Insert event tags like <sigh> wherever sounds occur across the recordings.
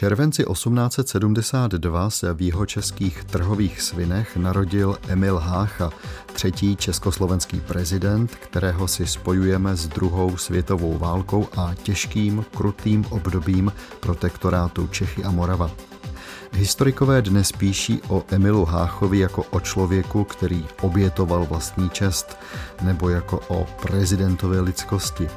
červenci 1872 se v jihočeských trhových svinech narodil Emil Hácha, třetí československý prezident, kterého si spojujeme s druhou světovou válkou a těžkým, krutým obdobím protektorátu Čechy a Morava. Historikové dnes píší o Emilu Háchovi jako o člověku, který obětoval vlastní čest, nebo jako o prezidentově lidskosti.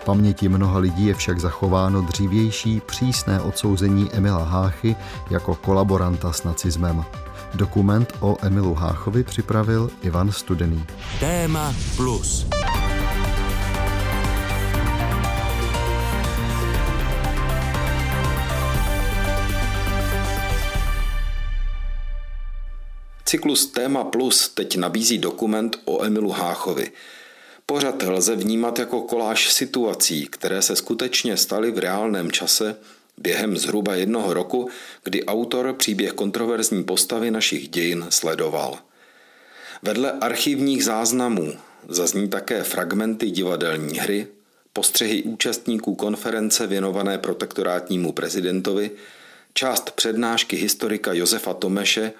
V paměti mnoha lidí je však zachováno dřívější přísné odsouzení Emila Háchy jako kolaboranta s nacismem. Dokument o Emilu Háchovi připravil Ivan Studený. Téma plus. Cyklus Téma Plus teď nabízí dokument o Emilu Háchovi. Pořad lze vnímat jako koláž situací, které se skutečně staly v reálném čase během zhruba jednoho roku, kdy autor příběh kontroverzní postavy našich dějin sledoval. Vedle archivních záznamů zazní také fragmenty divadelní hry, postřehy účastníků konference věnované protektorátnímu prezidentovi, část přednášky historika Josefa Tomeše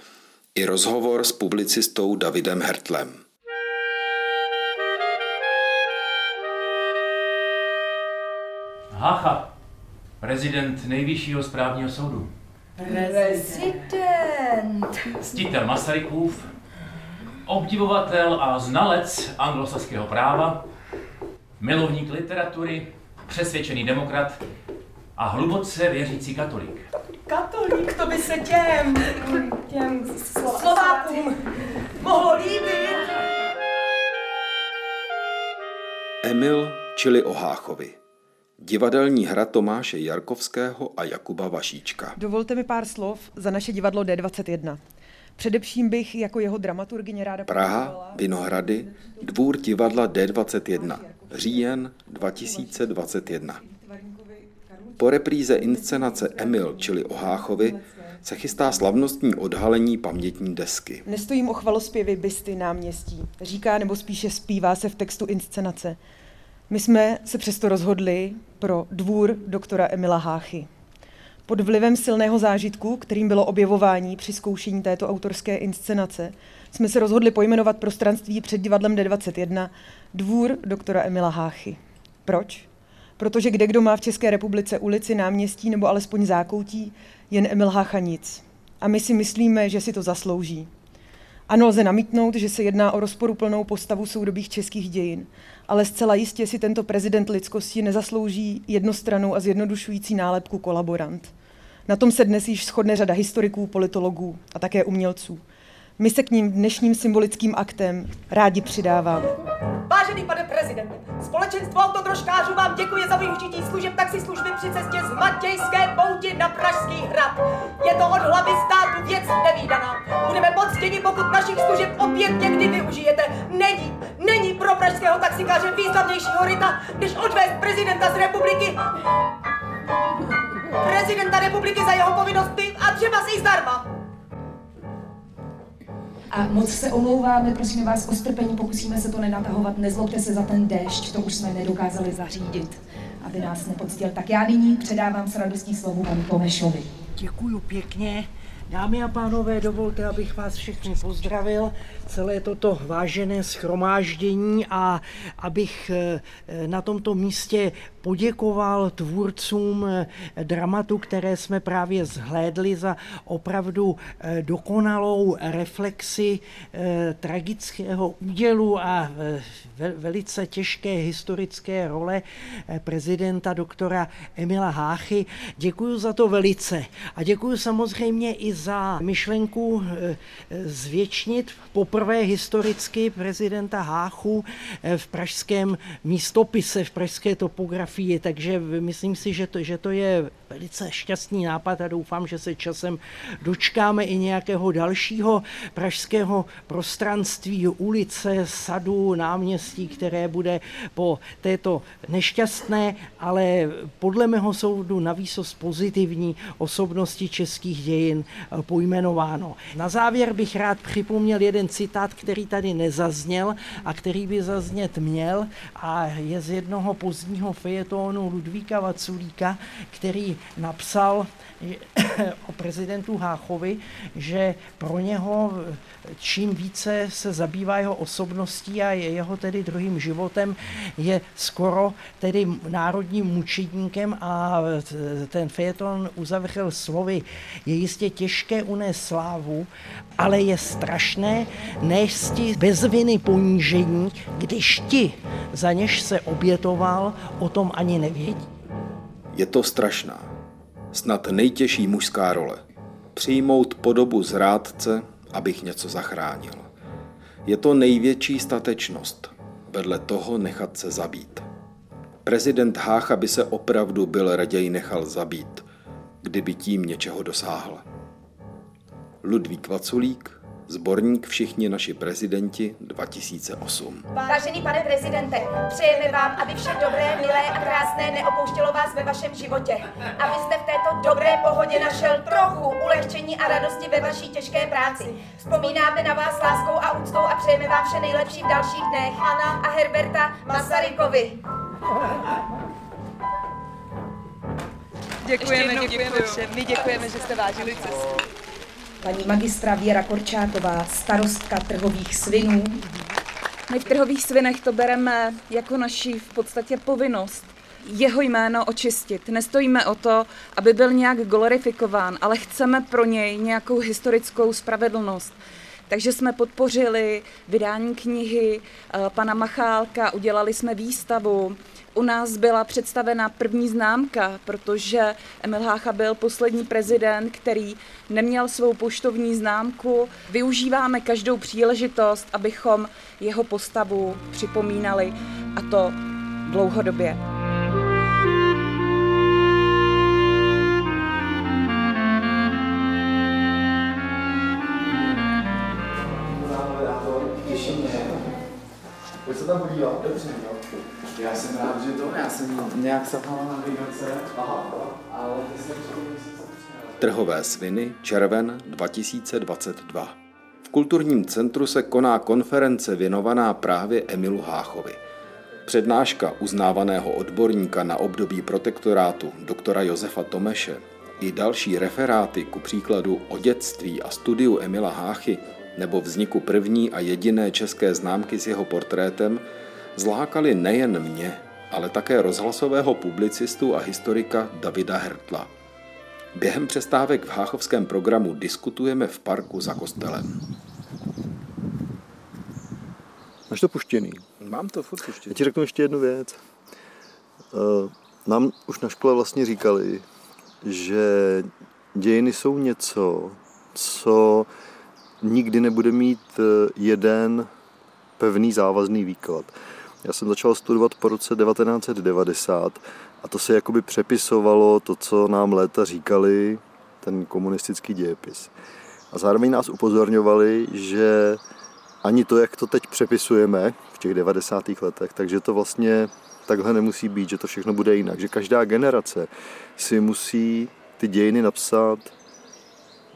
i rozhovor s publicistou Davidem Hertlem. Hacha, prezident nejvyššího správního soudu. Prezident. Stitel Masarykův, obdivovatel a znalec anglosaského práva, milovník literatury, přesvědčený demokrat a hluboce věřící katolík. Katolík, to by se těm, těm Slovákům mohlo líbit. Emil, čili o Háchovi. Divadelní hra Tomáše Jarkovského a Jakuba Vašíčka. Dovolte mi pár slov za naše divadlo D21. Především bych jako jeho dramaturgyně ráda Praha, Vinohrady, dvůr divadla D21, říjen 2021. Po repríze inscenace Emil, čili o Háchovi, se chystá slavnostní odhalení pamětní desky. Nestojím o chvalospěvy bysty náměstí. Říká nebo spíše zpívá se v textu inscenace. My jsme se přesto rozhodli pro dvůr doktora Emila Háchy. Pod vlivem silného zážitku, kterým bylo objevování při zkoušení této autorské inscenace, jsme se rozhodli pojmenovat prostranství před divadlem D21 Dvůr doktora Emila Háchy. Proč? Protože kde kdo má v České republice ulici, náměstí nebo alespoň zákoutí, jen Emil Hácha nic. A my si myslíme, že si to zaslouží. Ano, lze namítnout, že se jedná o rozporuplnou postavu soudobých českých dějin, ale zcela jistě si tento prezident lidskosti nezaslouží jednostranou a zjednodušující nálepku kolaborant. Na tom se dnes již shodne řada historiků, politologů a také umělců. My se k ním dnešním symbolickým aktem rádi přidáváme. Vážený pane prezidente, společenstvo autodrožkářů vám děkuje za využití služeb taxislužby při cestě z Matějské pouti na Pražský hrad. Je to od hlavy státu věc nevýdaná. Budeme poctěni, pokud našich služeb opět někdy využijete. Není, není pro pražského taxikáře významnějšího rita, než odvést prezidenta z republiky prezidenta republiky za jeho povinnosti a třeba si zdarma. A moc se omlouváme, prosíme vás o strpení, pokusíme se to nenatahovat, nezlobte se za ten déšť, to už jsme nedokázali zařídit, aby nás nepoctil. Tak já nyní předávám s radostí slovu panu Tomešovi. Děkuju pěkně. Dámy a pánové, dovolte, abych vás všechny pozdravil, celé toto vážené schromáždění a abych eh, na tomto místě poděkoval tvůrcům eh, dramatu, které jsme právě zhlédli za opravdu eh, dokonalou reflexi tragického údělu a velice těžké historické role prezidenta doktora Emila Háchy. Děkuji za to velice a děkuji samozřejmě i za myšlenku zvětšnit poprvé historicky prezidenta Háchu eh, v pražském místopise, v pražské topografii, takže myslím si, že to, že to je velice šťastný nápad a doufám, že se časem dočkáme i nějakého dalšího pražského prostranství, ulice, sadu, náměstí, které bude po této nešťastné, ale podle mého soudu navíc pozitivní osobnosti českých dějin pojmenováno. Na závěr bych rád připomněl jeden citát, který tady nezazněl a který by zaznět měl a je z jednoho pozdního fejetónu Ludvíka Vaculíka, který napsal <coughs> o prezidentu Háchovi, že pro něho čím více se zabývá jeho osobností a jeho tedy druhým životem, je skoro tedy národním mučedníkem a ten fejeton uzavřel slovy. Je jistě těžké unést slávu, ale je strašné nést bez viny ponížení, když ti, za něž se obětoval, o tom ani nevědí. Je to strašná, snad nejtěžší mužská role. Přijmout podobu zrádce, abych něco zachránil. Je to největší statečnost, vedle toho nechat se zabít. Prezident Hácha by se opravdu byl raději nechal zabít, kdyby tím něčeho dosáhl. Ludvík Vaculík, Zborník Všichni naši prezidenti 2008. Vážený pane prezidente, přejeme vám, aby vše dobré, milé a krásné neopouštělo vás ve vašem životě. Abyste v této dobré pohodě našel trochu ulehčení a radosti ve vaší těžké práci. Vzpomínáme na vás láskou a úctou a přejeme vám vše nejlepší v dalších dnech. Anna a Herberta Masarykovi. Děkujeme, děkujeme všem. My děkujeme, že jste vážili cestu paní magistra Věra Korčáková, starostka trhových svinů. My v trhových svinech to bereme jako naši v podstatě povinnost jeho jméno očistit. Nestojíme o to, aby byl nějak glorifikován, ale chceme pro něj nějakou historickou spravedlnost. Takže jsme podpořili vydání knihy eh, pana Machálka, udělali jsme výstavu, u nás byla představena první známka, protože Emil Hácha byl poslední prezident, který neměl svou poštovní známku. Využíváme každou příležitost, abychom jeho postavu připomínali a to dlouhodobě. Podívat, dobře, jo. Já jsem rád, že to, já jsem nějak Aha. ale ty Trhové sviny, červen 2022. V kulturním centru se koná konference věnovaná právě Emilu Háchovi. Přednáška uznávaného odborníka na období protektorátu doktora Josefa Tomeše i další referáty ku příkladu o dětství a studiu Emila Háchy nebo vzniku první a jediné české známky s jeho portrétem zlákali nejen mě, ale také rozhlasového publicistu a historika Davida Hertla. Během přestávek v háchovském programu diskutujeme v parku za kostelem. Máš to puštěný? Mám to furt puštěný. Já ti řeknu ještě jednu věc. Eh, nám už na škole vlastně říkali, že dějiny jsou něco, co nikdy nebude mít eh, jeden pevný závazný výklad. Já jsem začal studovat po roce 1990 a to se jakoby přepisovalo to, co nám léta říkali, ten komunistický dějepis. A zároveň nás upozorňovali, že ani to, jak to teď přepisujeme v těch 90. letech, takže to vlastně takhle nemusí být, že to všechno bude jinak. Že každá generace si musí ty dějiny napsat,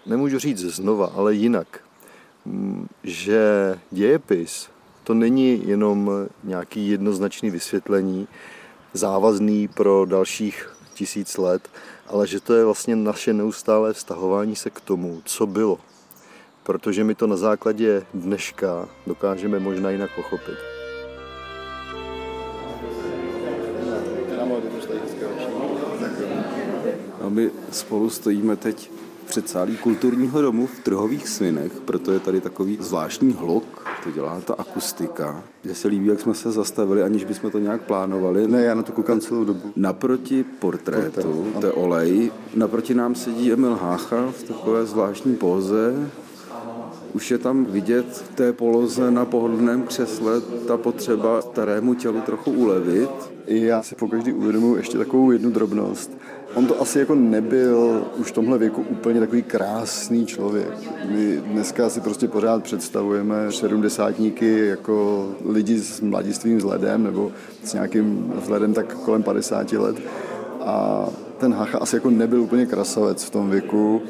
nemůžu říct znova, ale jinak. Že dějepis to není jenom nějaký jednoznačný vysvětlení, závazný pro dalších tisíc let, ale že to je vlastně naše neustálé vztahování se k tomu, co bylo. Protože my to na základě dneška dokážeme možná jinak pochopit. A my spolu stojíme teď předsálí kulturního domu v Trhových svinech, proto je tady takový zvláštní hluk, to dělá ta akustika. Mně se líbí, jak jsme se zastavili, aniž bychom to nějak plánovali. Ne, já na to koukám celou dobu. Naproti portrétu, to je olej, naproti nám sedí Emil Hácha v takové zvláštní póze, už je tam vidět v té poloze na pohodlném křesle ta potřeba starému tělu trochu ulevit. Já si po každý uvědomuji ještě takovou jednu drobnost. On to asi jako nebyl už v tomhle věku úplně takový krásný člověk. My dneska si prostě pořád představujeme sedmdesátníky jako lidi s mladistvým vzhledem nebo s nějakým vzhledem tak kolem 50 let. A ten Hacha asi jako nebyl úplně krasavec v tom věku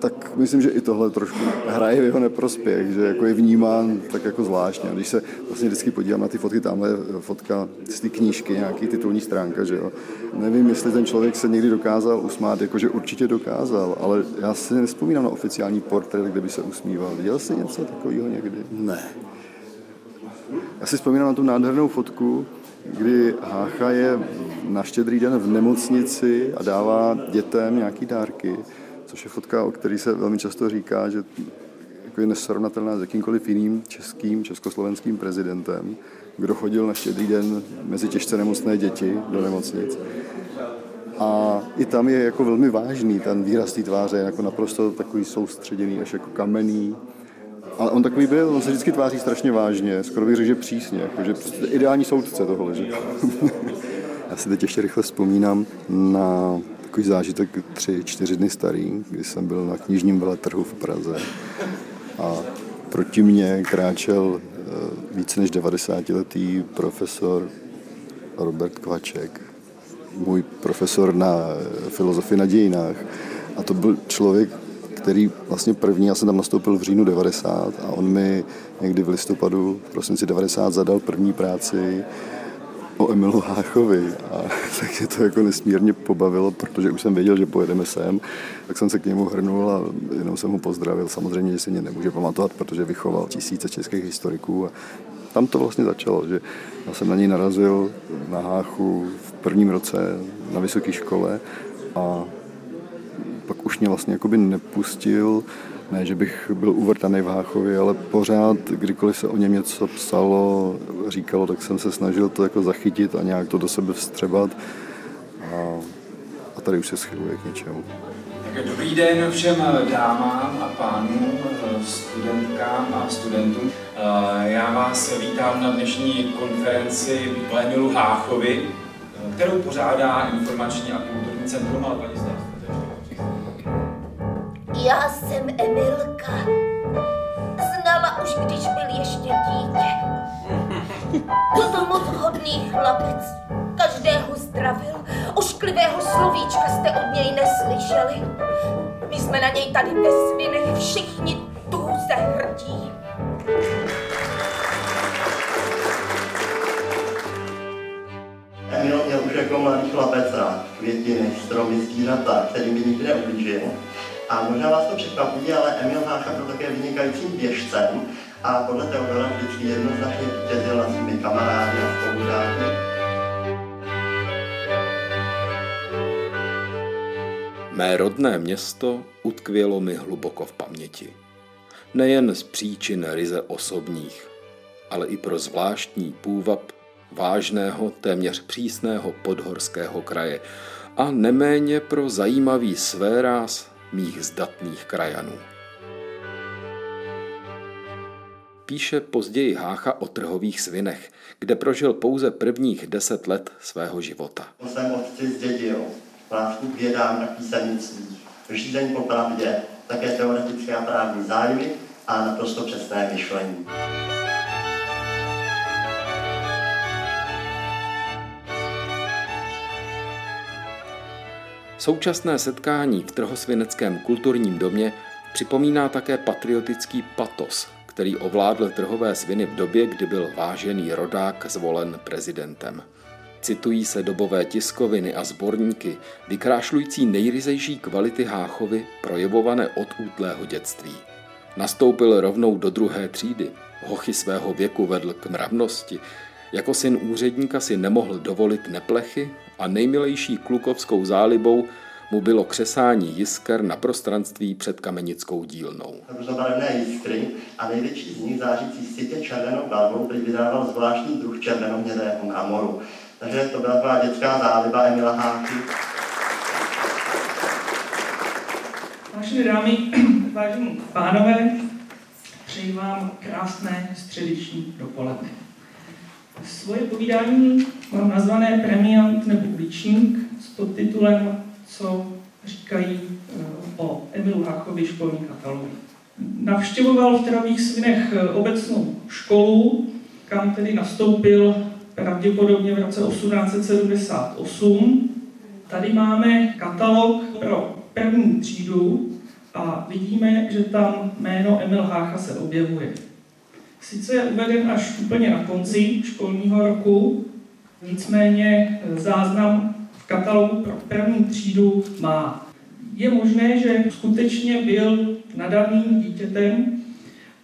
tak myslím, že i tohle trošku hraje v jeho neprospěch, že jako je vnímán tak jako zvláštně. Když se vlastně vždycky podívám na ty fotky, tamhle je fotka z té knížky, nějaký titulní stránka, že jo. Nevím, jestli ten člověk se někdy dokázal usmát, jakože určitě dokázal, ale já si nespomínám na oficiální portrét, kde by se usmíval. Viděl jsi něco takového někdy? Ne. Já si vzpomínám na tu nádhernou fotku, kdy Hácha je na štědrý den v nemocnici a dává dětem nějaký dárky, což je fotka, o který se velmi často říká, že jako je nesrovnatelná s jakýmkoliv jiným českým, československým prezidentem, kdo chodil na štědrý den mezi těžce nemocné děti do nemocnic. A i tam je jako velmi vážný ten výraz té tváře, jako naprosto takový soustředěný, až jako kamenný. Ale on takový byl, on se vždycky tváří strašně vážně, skoro bych řekl, že přísně, jako, že prostě ideální soudce tohle. Že? <laughs> Já si teď ještě rychle vzpomínám na takový zážitek tři, čtyři dny starý, kdy jsem byl na knižním veletrhu v Praze a proti mně kráčel eh, více než 90-letý profesor Robert Kvaček, můj profesor na filozofii na dějinách. A to byl člověk, který vlastně první, já jsem tam nastoupil v říjnu 90 a on mi někdy v listopadu, v prosinci 90 zadal první práci o Emilu Háchovi a <laughs> tak mě to jako nesmírně pobavilo, protože už jsem věděl, že pojedeme sem, tak jsem se k němu hrnul a jenom jsem ho pozdravil. Samozřejmě, že si mě nemůže pamatovat, protože vychoval tisíce českých historiků a tam to vlastně začalo, že já jsem na něj narazil na Háchu v prvním roce na vysoké škole a pak už mě vlastně jakoby nepustil, ne, že bych byl uvrtaný v Háchově, ale pořád, kdykoliv se o něm něco psalo, říkalo, tak jsem se snažil to jako zachytit a nějak to do sebe vstřebat. A, a tady už se schyluje k něčemu. Tak dobrý den všem dámám a pánům, studentkám a studentům. Já vás vítám na dnešní konferenci o Emilu Háchovi, kterou pořádá Informační a kulturní centrum, ale já jsem Emilka. Znala už, když byl ještě dítě. <laughs> Byl to moc hodný chlapec. Každého zdravil. Ošklivého slovíčka jste od něj neslyšeli. My jsme na něj tady ve svinech všichni tuze hrdí. Emil měl už jako mladý chlapec rád květiny, stromy, zvířata, kterým by nikdy neublížil. A možná vás to překvapí, ale Emil Hácha byl také vynikajícím běžcem a podle Teodora vždycky jednoznačně vítězil nad svými kamarády a spolužáky. Mé rodné město utkvělo mi hluboko v paměti. Nejen z příčin ryze osobních, ale i pro zvláštní půvab vážného, téměř přísného podhorského kraje a neméně pro zajímavý svéráz mých zdatných krajanů. Píše později Hácha o trhových svinech, kde prožil pouze prvních deset let svého života. Jsem otci zdědil lásku k vědám a písemnictví, řízení po pravdě, také teoretické a právní zájmy a naprosto přesné myšlení. Současné setkání v Trhosvineckém kulturním domě připomíná také patriotický patos, který ovládl trhové sviny v době, kdy byl vážený rodák zvolen prezidentem. Citují se dobové tiskoviny a sborníky, vykrášlující nejryzejší kvality Háchovy projevované od útlého dětství. Nastoupil rovnou do druhé třídy, hochy svého věku vedl k mravnosti, jako syn úředníka si nemohl dovolit neplechy a nejmilejší klukovskou zálibou mu bylo křesání jisker na prostranství před kamenickou dílnou. Různobarevné jiskry a největší z nich zářící sitě červenou barvou, který vydával zvláštní druh červenohnědého námoru. Takže to byla taková dětská záliba Emila Háky. Vážené dámy, <clears throat> vážení pánové, přeji vám krásné středeční dopoledne. Svoje povídání mám nazvané Premiant nebo Uličník s podtitulem Co říkají eh, o Emilu Háchovi školní katalogy. Navštěvoval v Teravých svinech eh, obecnou školu, kam tedy nastoupil pravděpodobně v roce 1878. Tady máme katalog pro první třídu a vidíme, že tam jméno Emil Hácha se objevuje. Sice je uveden až úplně na konci školního roku, nicméně záznam v katalogu pro první třídu má. Je možné, že skutečně byl nadaným dítětem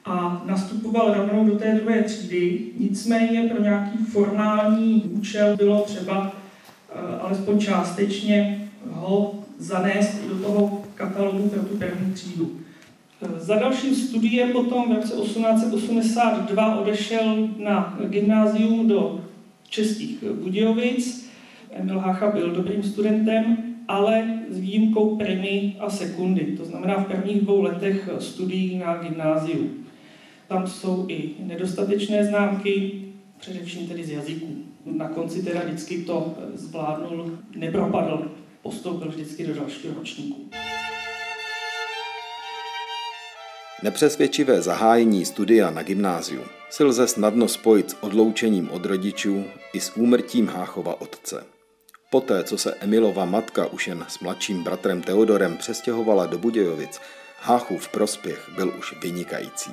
a nastupoval rovnou do té druhé třídy, nicméně pro nějaký formální účel bylo třeba eh, alespoň částečně ho zanést do toho katalogu pro tu první třídu. Eh, za dalším studiem potom v roce 1882 odešel na gymnázium do Českých Budějovic. Emil Hácha byl dobrým studentem, ale s výjimkou primy a sekundy, to znamená v prvních dvou letech studií na gymnáziu. Tam jsou i nedostatečné známky, především tedy z jazyků. Na konci teda vždycky to zvládnul, nepropadl, postoupil vždycky do dalšího ročníku. Nepřesvědčivé zahájení studia na gymnáziu si lze snadno spojit s odloučením od rodičů i s úmrtím Háchova otce. Poté, co se Emilova matka už jen s mladším bratrem Teodorem přestěhovala do Budějovic, Háchův prospěch byl už vynikající.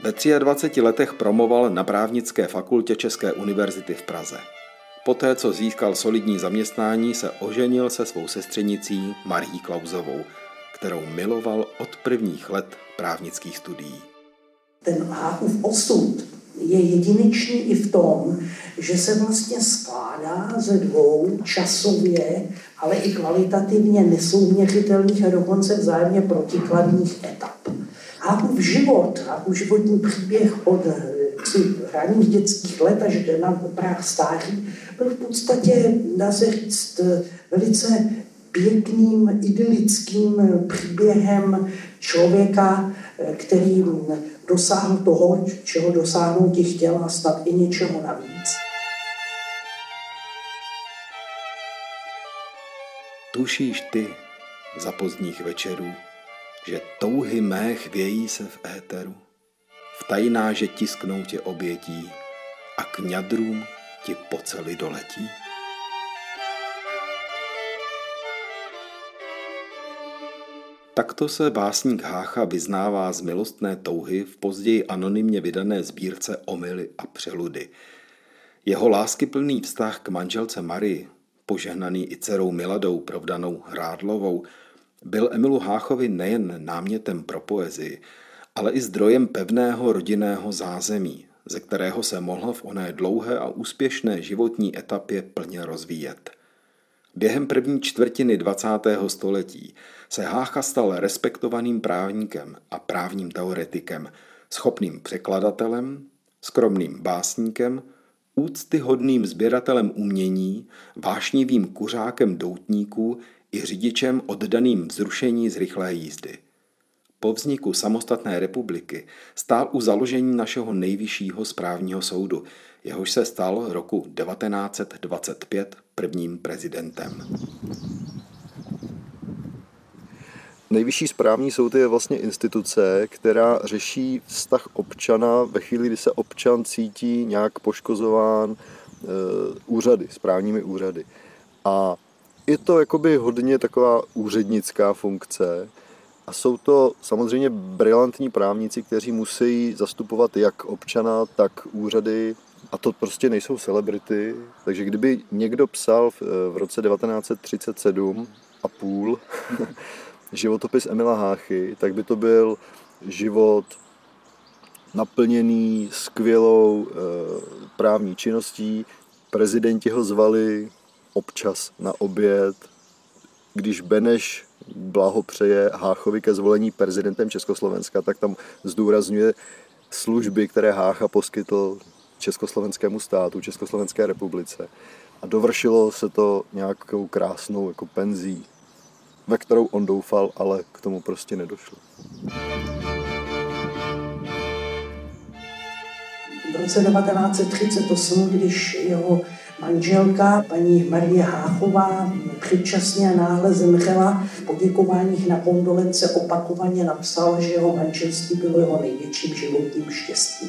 Ve 23 letech promoval na právnické fakultě České univerzity v Praze. Poté, co získal solidní zaměstnání, se oženil se svou sestřenicí Marí Klauzovou, kterou miloval od prvních let právnických studií. Ten Hákův osud je jedinečný i v tom, že se vlastně skládá ze dvou časově, ale i kvalitativně nesouměřitelných a dokonce vzájemně protikladných etap. Hákův život, Hákův životní příběh od raných dětských let až na práh stáří byl v podstatě, dá se říct, velice pěkným, idylickým příběhem člověka, který dosáhl toho, čeho dosáhnout ti chtěl a snad i něčeho navíc. Tušíš ty za pozdních večerů, že touhy mé chvějí se v éteru, v tajná, že tisknou tě obětí a k ňadrům ti po celý doletí? Takto se básník Hácha vyznává z milostné touhy v později anonymně vydané sbírce Omily a přeludy. Jeho láskyplný vztah k manželce Marii, požehnaný i dcerou Miladou provdanou Hrádlovou, byl Emilu Háchovi nejen námětem pro poezii, ale i zdrojem pevného rodinného zázemí, ze kterého se mohl v oné dlouhé a úspěšné životní etapě plně rozvíjet. Během první čtvrtiny 20. století se Hácha stal respektovaným právníkem a právním teoretikem, schopným překladatelem, skromným básníkem, úctyhodným sběratelem umění, vášnivým kuřákem doutníků i řidičem oddaným vzrušení z rychlé jízdy. Po vzniku samostatné republiky stál u založení našeho nejvyššího správního soudu, jehož se stal roku 1925 prvním prezidentem. Nejvyšší správní soud je vlastně instituce, která řeší vztah občana ve chvíli, kdy se občan cítí nějak poškozován e, úřady, správními úřady. A je to jakoby hodně taková úřednická funkce a jsou to samozřejmě brilantní právníci, kteří musí zastupovat jak občana, tak úřady a to prostě nejsou celebrity. Takže kdyby někdo psal v, v roce 1937 a půl <laughs> životopis Emila Háchy, tak by to byl život naplněný skvělou e, právní činností. Prezidenti ho zvali občas na oběd. Když Beneš blahopřeje Háchovi ke zvolení prezidentem Československa, tak tam zdůrazňuje služby, které Hácha poskytl československému státu, Československé republice. A dovršilo se to nějakou krásnou jako penzí ve kterou on doufal, ale k tomu prostě nedošlo. V roce 1938, když jeho manželka, paní Marie Háchová, předčasně a náhle zemřela, v poděkováních na kondolence opakovaně napsal, že jeho manželství bylo jeho největším životním štěstím.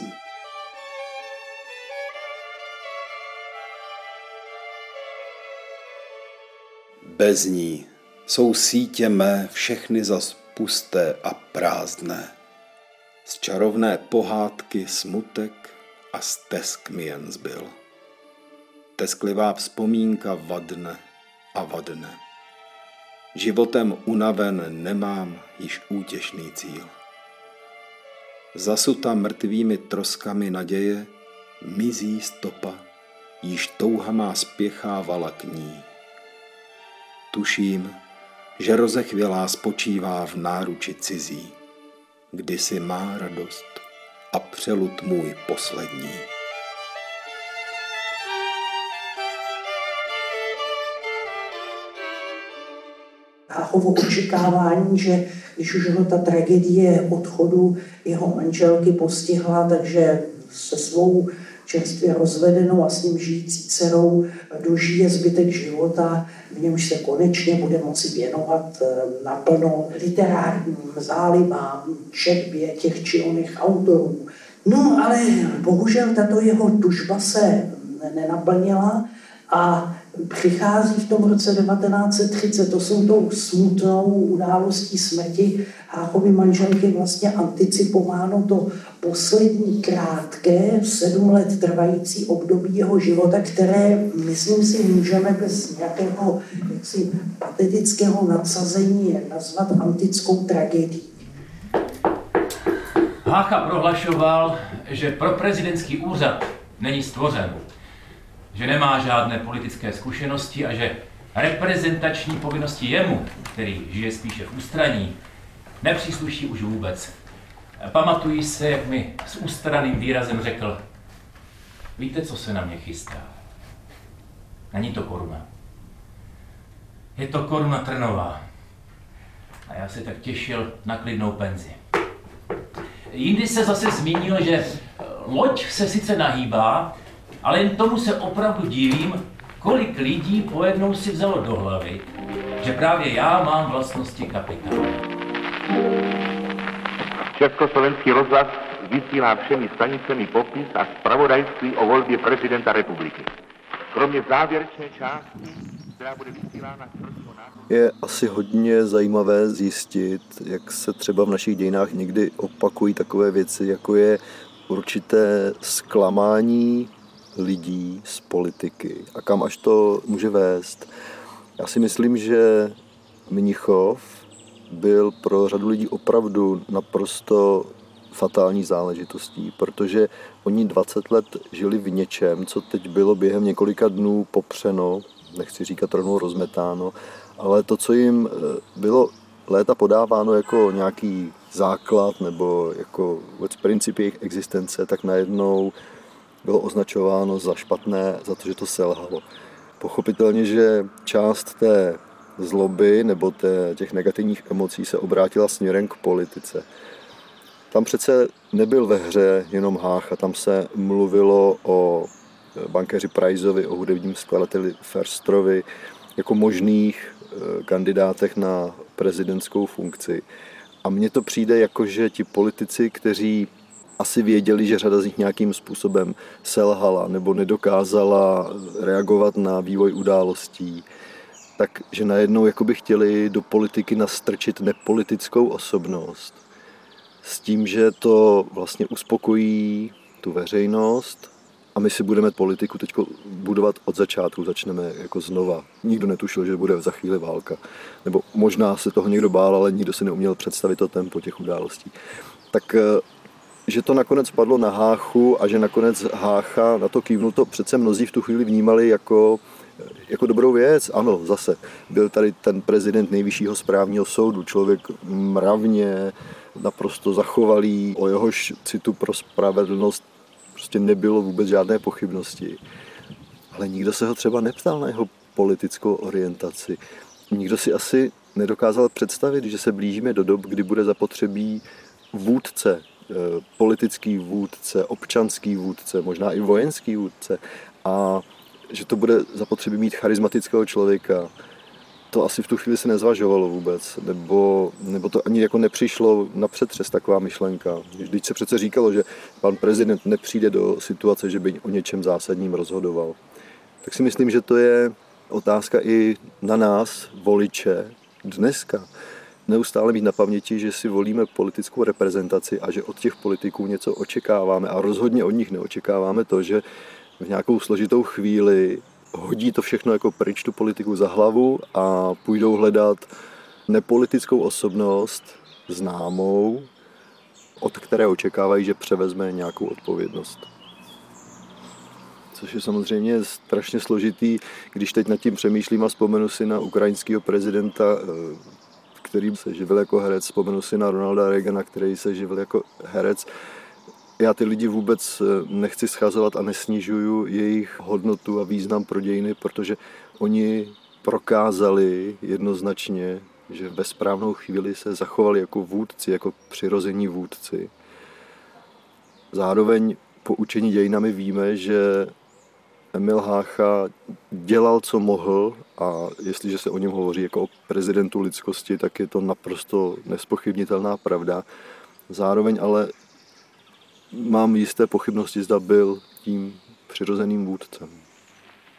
Bez ní jsou sítě mé všechny zas pusté a prázdné. Z čarovné pohádky smutek a stesk mi jen zbyl. Tesklivá vzpomínka vadne a vadne. Životem unaven nemám již útěšný cíl. Zasuta mrtvými troskami naděje, mizí stopa, již touha má spěchávala k ní. Tuším, že rozechvělá spočívá v náruči cizí, kdysi má radost a přelud můj poslední. Háchovo očekávání, že když už ho ta tragédie odchodu jeho manželky postihla, takže se svou čerstvě rozvedenou a s ním žijící dcerou dožije zbytek života, v němž se konečně bude moci věnovat eh, naplno literárním zálibám, četbě těch či oných autorů. No ale bohužel tato jeho tužba se nenaplnila a přichází v tom roce 1930, to jsou tou smutnou událostí smrti Háchovy manželky vlastně anticipováno to poslední krátké, sedm let trvající období jeho života, které, myslím si, můžeme bez nějakého jaksi patetického nadsazení nazvat antickou tragédií. Hácha prohlašoval, že pro prezidentský úřad není stvořen že nemá žádné politické zkušenosti a že reprezentační povinnosti jemu, který žije spíše v ústraní, nepřísluší už vůbec. Pamatují se, jak mi s ústraným výrazem řekl, víte, co se na mě chystá? Není to koruna. Je to koruna trnová. A já se tak těšil na klidnou penzi. Jindy se zase zmínil, že loď se sice nahýbá, ale jen tomu se opravdu divím, kolik lidí pojednou si vzalo do hlavy, že právě já mám vlastnosti kapitána. Československý rozhlas vysílá všemi stanicemi popis a zpravodajství o volbě prezidenta republiky. Kromě závěrečné části, která bude vysílána je asi hodně zajímavé zjistit, jak se třeba v našich dějinách někdy opakují takové věci, jako je určité zklamání lidí z politiky a kam až to může vést. Já si myslím, že Mnichov byl pro řadu lidí opravdu naprosto fatální záležitostí, protože oni 20 let žili v něčem, co teď bylo během několika dnů popřeno, nechci říkat rovnou rozmetáno, ale to, co jim eh, bylo léta podáváno jako nějaký základ nebo jako vůbec princip jejich existence, tak najednou bylo označováno za špatné, za to, že to selhalo. Pochopitelně, že část té zloby nebo těch negativních emocí se obrátila směrem k politice. Tam přece nebyl ve hře jenom Hácha, tam se mluvilo o bankéři Priceovi, o hudebním skladateli Ferstrovi, jako možných eh, kandidátech na prezidentskou funkci. A mně to přijde jako, že ti politici, kteří asi věděli, že řada z nich nějakým způsobem selhala nebo nedokázala reagovat na vývoj událostí, takže najednou jakoby chtěli do politiky nastrčit nepolitickou osobnost s tím, že to vlastně uspokojí tu veřejnost a my si budeme politiku teď budovat od začátku, začneme jako znova. Nikdo netušil, že bude za chvíli válka. Nebo možná se toho někdo bál, ale nikdo si neuměl představit to tempo těch událostí. Tak že to nakonec padlo na Háchu a že nakonec Hácha na to kývnul, to přece mnozí v tu chvíli vnímali jako, jako dobrou věc. Ano, zase byl tady ten prezident nejvyššího správního soudu, člověk mravně, naprosto zachovalý, o jehož citu pro spravedlnost prostě nebylo vůbec žádné pochybnosti. Ale nikdo se ho třeba neptal na jeho politickou orientaci. Nikdo si asi nedokázal představit, že se blížíme do dob, kdy bude zapotřebí vůdce, Eh, politický vůdce, občanský vůdce, možná i vojenský vůdce a že to bude zapotřebí mít charismatického člověka. To asi v tu chvíli se nezvažovalo vůbec, nebo, nebo to ani jako nepřišlo na přetřes taková myšlenka. Vždyť se přece říkalo, že pan prezident nepřijde do situace, že by o něčem zásadním rozhodoval. Tak si myslím, že to je otázka i na nás, voliče, dneska neustále mít na paměti, že si volíme politickou reprezentaci a že od těch politiků něco očekáváme a rozhodně od nich neočekáváme to, že v nějakou složitou chvíli hodí to všechno jako pryč tu politiku za hlavu a půjdou hledat nepolitickou osobnost známou, od které očekávají, že převezme nějakou odpovědnost. Což je samozřejmě strašně složitý, když teď nad tím přemýšlím a vzpomenu si na ukrajinského prezidenta, eh, který se živil jako herec, vzpomenu si na Ronalda Reagana, který se živil jako herec. Já ty lidi vůbec eh, nechci schazovat a nesnižuju jejich hodnotu a význam pro dějiny, protože oni prokázali jednoznačně, že ve správnou chvíli se zachovali jako vůdci, jako přirození vůdci. Zároveň po učení dějinami víme, že Emil Hácha dělal, co mohl a jestliže se o něm hovoří jako o prezidentu lidskosti, tak je to naprosto nespochybnitelná pravda. Zároveň ale mám jisté pochybnosti, zda byl tím přirozeným vůdcem.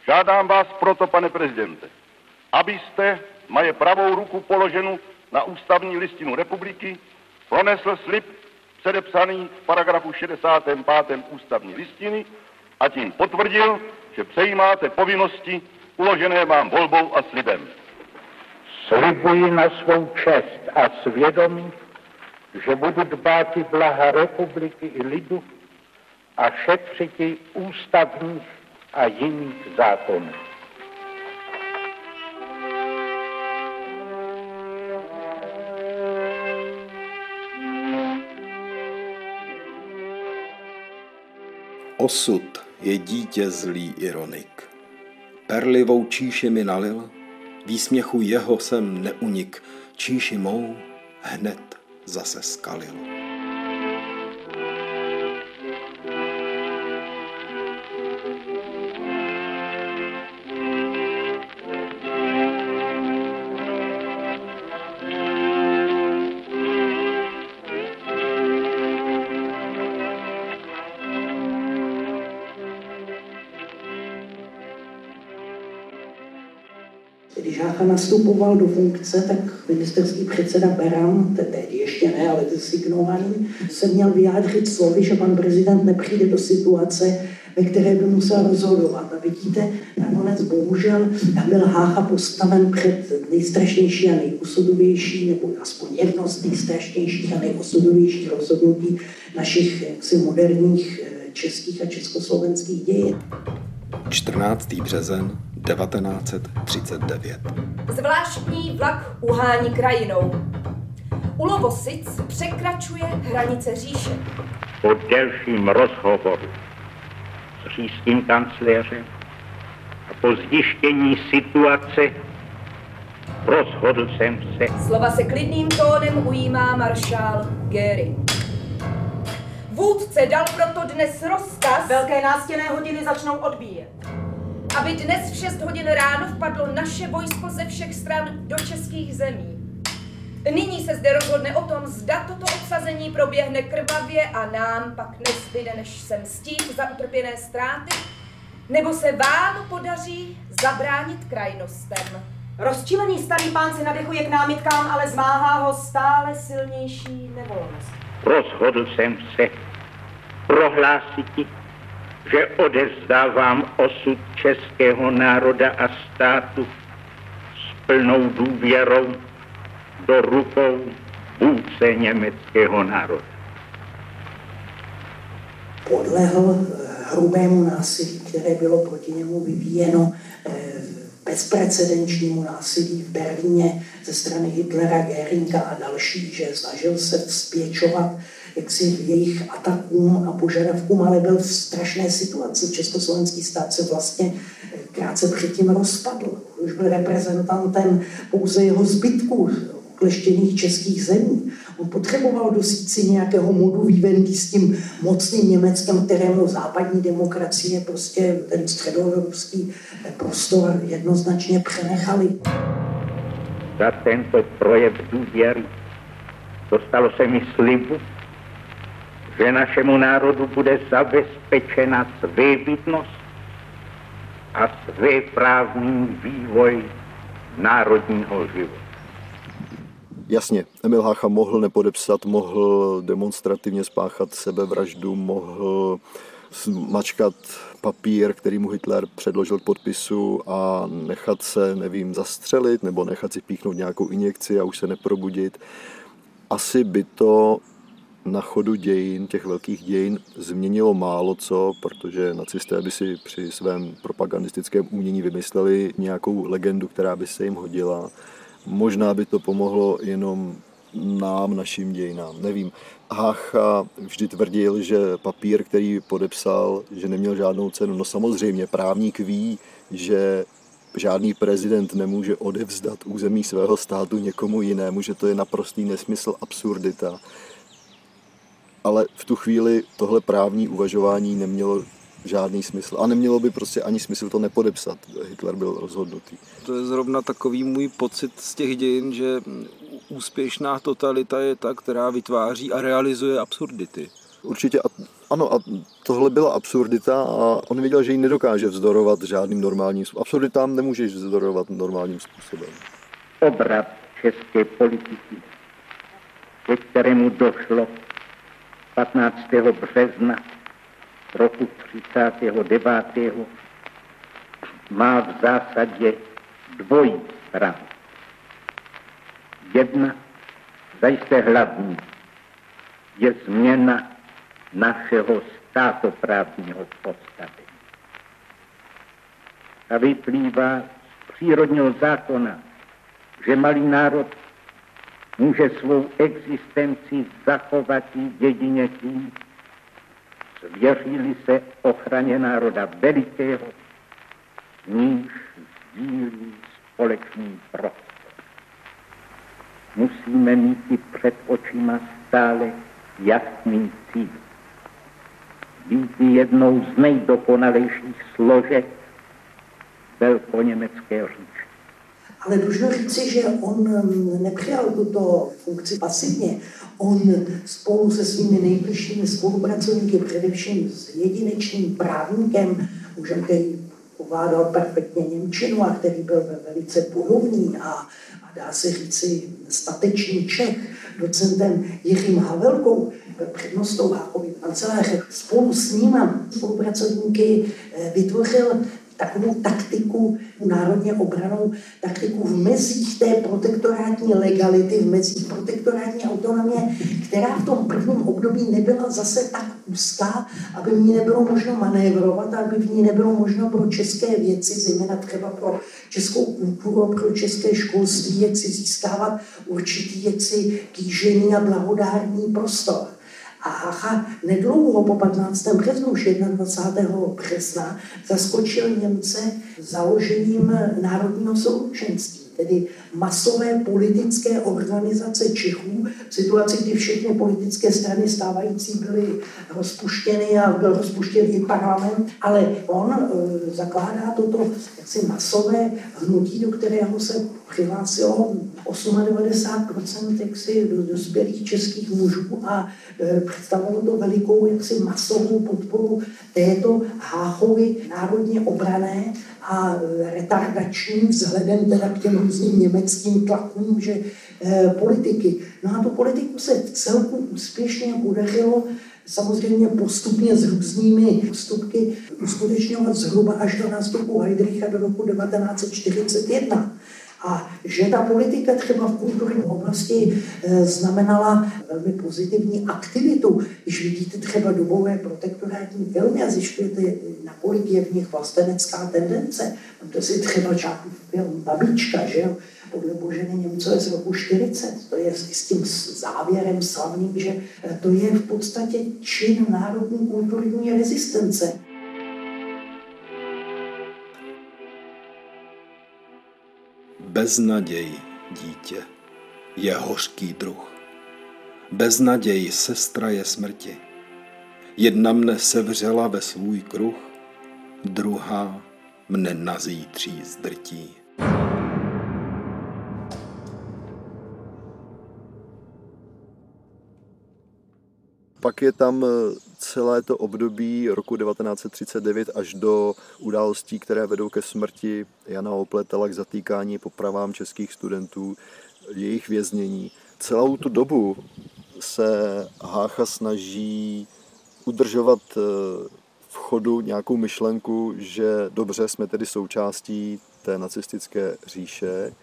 Žádám vás proto, pane prezidente, abyste maje pravou ruku položenou na ústavní listinu republiky, pronesl slib předepsaný v paragrafu 65. ústavní listiny a tím potvrdil, že přejímáte povinnosti uložené vám volbou a slibem. Slibuji na svou čest a svědomí, že budu dbát i blaha republiky i lidu a šetřit ústavních a jiných zákonů. Osud je dítě zlý ironik. Perlivou číši mi nalil, výsměchu jeho jsem neunik, číši mou hned zase skalil. nastupoval do funkce, tak ministerský předseda Beran, teď ještě ne, ale to signovaný, se měl vyjádřit slovy, že pan prezident nepřijde do situace, ve které by musel rozhodovat. A vidíte, nakonec bohužel byl Hácha postaven před nejstrašnější a nejosudovější, nebo aspoň jedno z nejstrašnějších a nejosudovějších rozhodnutí našich jaksi moderních eh, českých a československých dějin. 14. březen 1939. Zvláštní vlak uhání krajinou. Ulovosic překračuje hranice říše. Po delším rozhovoru s říšským kancléřem a po zjištění situace rozhodl jsem se. Slova se klidným tónem ujímá maršál Göring. Vůdce dal proto dnes rozkaz. Velké nástěné hodiny začnou odbíjet aby dnes v 6 hodin ráno vpadlo naše vojsko ze všech stran do českých zemí. Nyní se zde rozhodne o tom, zda toto obsazení proběhne krvavě a nám pak nezbyde, než se mstít za utrpěné ztráty, nebo se vám podaří zabránit krajnostem. Rozčilený starý pán se nadechuje k námitkám, ale zmáhá ho stále silnější nevolnost. Rozhodl jsem se prohlásit že odevzdávám osud českého národa a státu s plnou důvěrou do rukou vůdce německého národa. Podlehl eh, hrubému násilí, které bylo proti němu vyvíjeno eh, bezprecedenčnímu násilí v Berlíně ze strany Hitlera, Geringa a další, že snažil se vzpěčovat jaksi jejich atakům a požadavkům, ale byl v strašné situaci. Československý stát se vlastně krátce předtím rozpadl. Už byl reprezentantem pouze jeho zbytků kleštěných českých zemí. On potřeboval dosít si nějakého modu vývendy s tím mocným Německem, kterému západní demokracie prostě ten středoevropský prostor jednoznačně přenechali. Za tento projev důvěry dostalo se mi slibu, že našemu národu bude zabezpečena svébytnost a svéprávný vývoj národního života. Jasně, Emil Hácha mohl nepodepsat, mohl demonstrativně spáchat sebevraždu, mohl mačkat papír, který mu Hitler předložil k podpisu a nechat se, nevím, zastřelit nebo nechat si píchnout nějakou injekci a už se neprobudit. Asi by to na chodu dějin, těch velkých dějin, změnilo málo co, protože nacisté by si při svém propagandistickém umění vymysleli nějakou legendu, která by se jim hodila. Možná by to pomohlo jenom nám, našim dějinám. Nevím. Hácha vždy tvrdil, že papír, který podepsal, že neměl žádnou cenu. No samozřejmě, právník ví, že žádný prezident nemůže odevzdat území svého státu někomu jinému, že to je naprostý nesmysl, absurdita. Ale v tu chvíli tohle právní uvažování nemělo žádný smysl. A nemělo by prostě ani smysl to nepodepsat. Hitler byl rozhodnutý. To je zrovna takový můj pocit z těch dějin, že úspěšná totalita je ta, která vytváří a realizuje absurdity. Určitě ano, a tohle byla absurdita a on viděl, že ji nedokáže vzdorovat žádným normálním způsobem. Absurditám nemůžeš vzdorovat normálním způsobem. Obrat české politiky, ke kterému došlo 15. března roku 39. má v zásadě dvojí rang. Jedna, zajisté hlavní, je změna našeho státoprávního postavení. A vyplývá z přírodního zákona, že malý národ může svou existenci zachovat jedině tím, svěřili se ochraně národa velikého, níž sdílí společný prostor. Musíme mít i před očima stále jasný cíl. Být jednou z nejdokonalejších složek velkoněmecké říče. Ale dlužno říci, že on mm, nepřijal tuto funkci pasivně. On spolu se svými nejbližšími spolupracovníky, především s jedinečným právníkem, mužem, který ovládal perfektně Němčinu a který byl velice budovní a, a dá se říci statečný Čech, docentem Jiřím Havelkou, přednostou Háchovy kanceláře. Spolu s ním a spolupracovníky eh, vytvořil takovou taktiku, národně obranou taktiku v mezích té protektorátní legality, v mezích protektorátní autonomie, která v tom prvním období nebyla zase tak úzká, aby v ní nebylo možno manévrovat, aby v ní nebylo možno pro české věci, zejména třeba pro českou kulturu, pro české školství, jak si získávat určitý jaksi kýžený a blahodárný prostor. A Hacha nedlouho po 15. březnu, už 21. března, zaskočil Němce založením Národního souručenství tedy masové politické organizace Čechů v situaci, kdy všechny politické strany stávající byly rozpuštěny a byl rozpuštěn i parlament, ale on e, zakládá toto jaksi masové hnutí, do kterého se přihlásilo 98% jaksi dospělých českých mužů a e, představovalo to velikou jaksi masovou podporu této Háchovy národně obrané a retardační vzhledem teda k těm různým německým tlakům, že e, politiky. No a tu politiku se v celku úspěšně podařilo samozřejmě postupně s různými postupky uskutečňovat zhruba až do nástupu Heidricha do roku 1941. A že ta politika třeba v kulturní oblasti e, znamenala velmi pozitivní aktivitu. Když vidíte třeba dobové protektorátní filmy a zjišťujete, nakolik je v nich vlastenecká tendence, to si třeba čáku film Babička, že jo? podle Boženy Němcové z roku 40. To je s tím závěrem slavným, že e, to je v podstatě čin národní kulturní rezistence. Beznaděj, dítě, je hořký druh. Beznaděj, sestra je smrti. Jedna mne sevřela ve svůj kruh, druhá mne na zítří zdrtí. Pak je tam celé to období roku 1939 až do událostí, které vedou ke smrti Jana Opletala, k zatýkání popravám českých studentů, jejich věznění. Celou tu dobu se Hácha snaží udržovat eh, v chodu nějakou myšlenku, že dobře jsme tedy součástí té nacistické říše,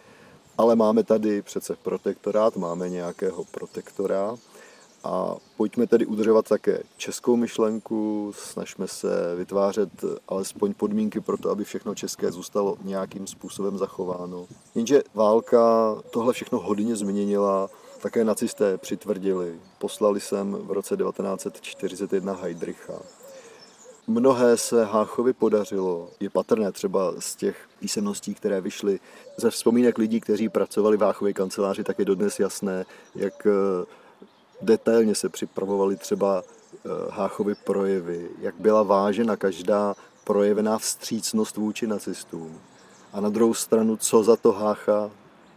ale máme tady přece protektorát, máme nějakého protektora a pojďme tedy udržovat také českou myšlenku, snažme se vytvářet alespoň podmínky pro to, aby všechno české zůstalo nějakým způsobem zachováno. Jenže válka tohle všechno hodně změnila, také nacisté přitvrdili. Poslali sem v roce 1941 Heidricha. Mnohé se Háchovi podařilo. Je patrné třeba z těch písemností, které vyšly ze vzpomínek lidí, kteří pracovali v Háchově kanceláři, tak je dodnes jasné, jak eh, detailně se připravovaly třeba eh, Háchovy projevy, jak byla vážena každá projevená vstřícnost vůči nacistům. A na druhou stranu, co za to Hácha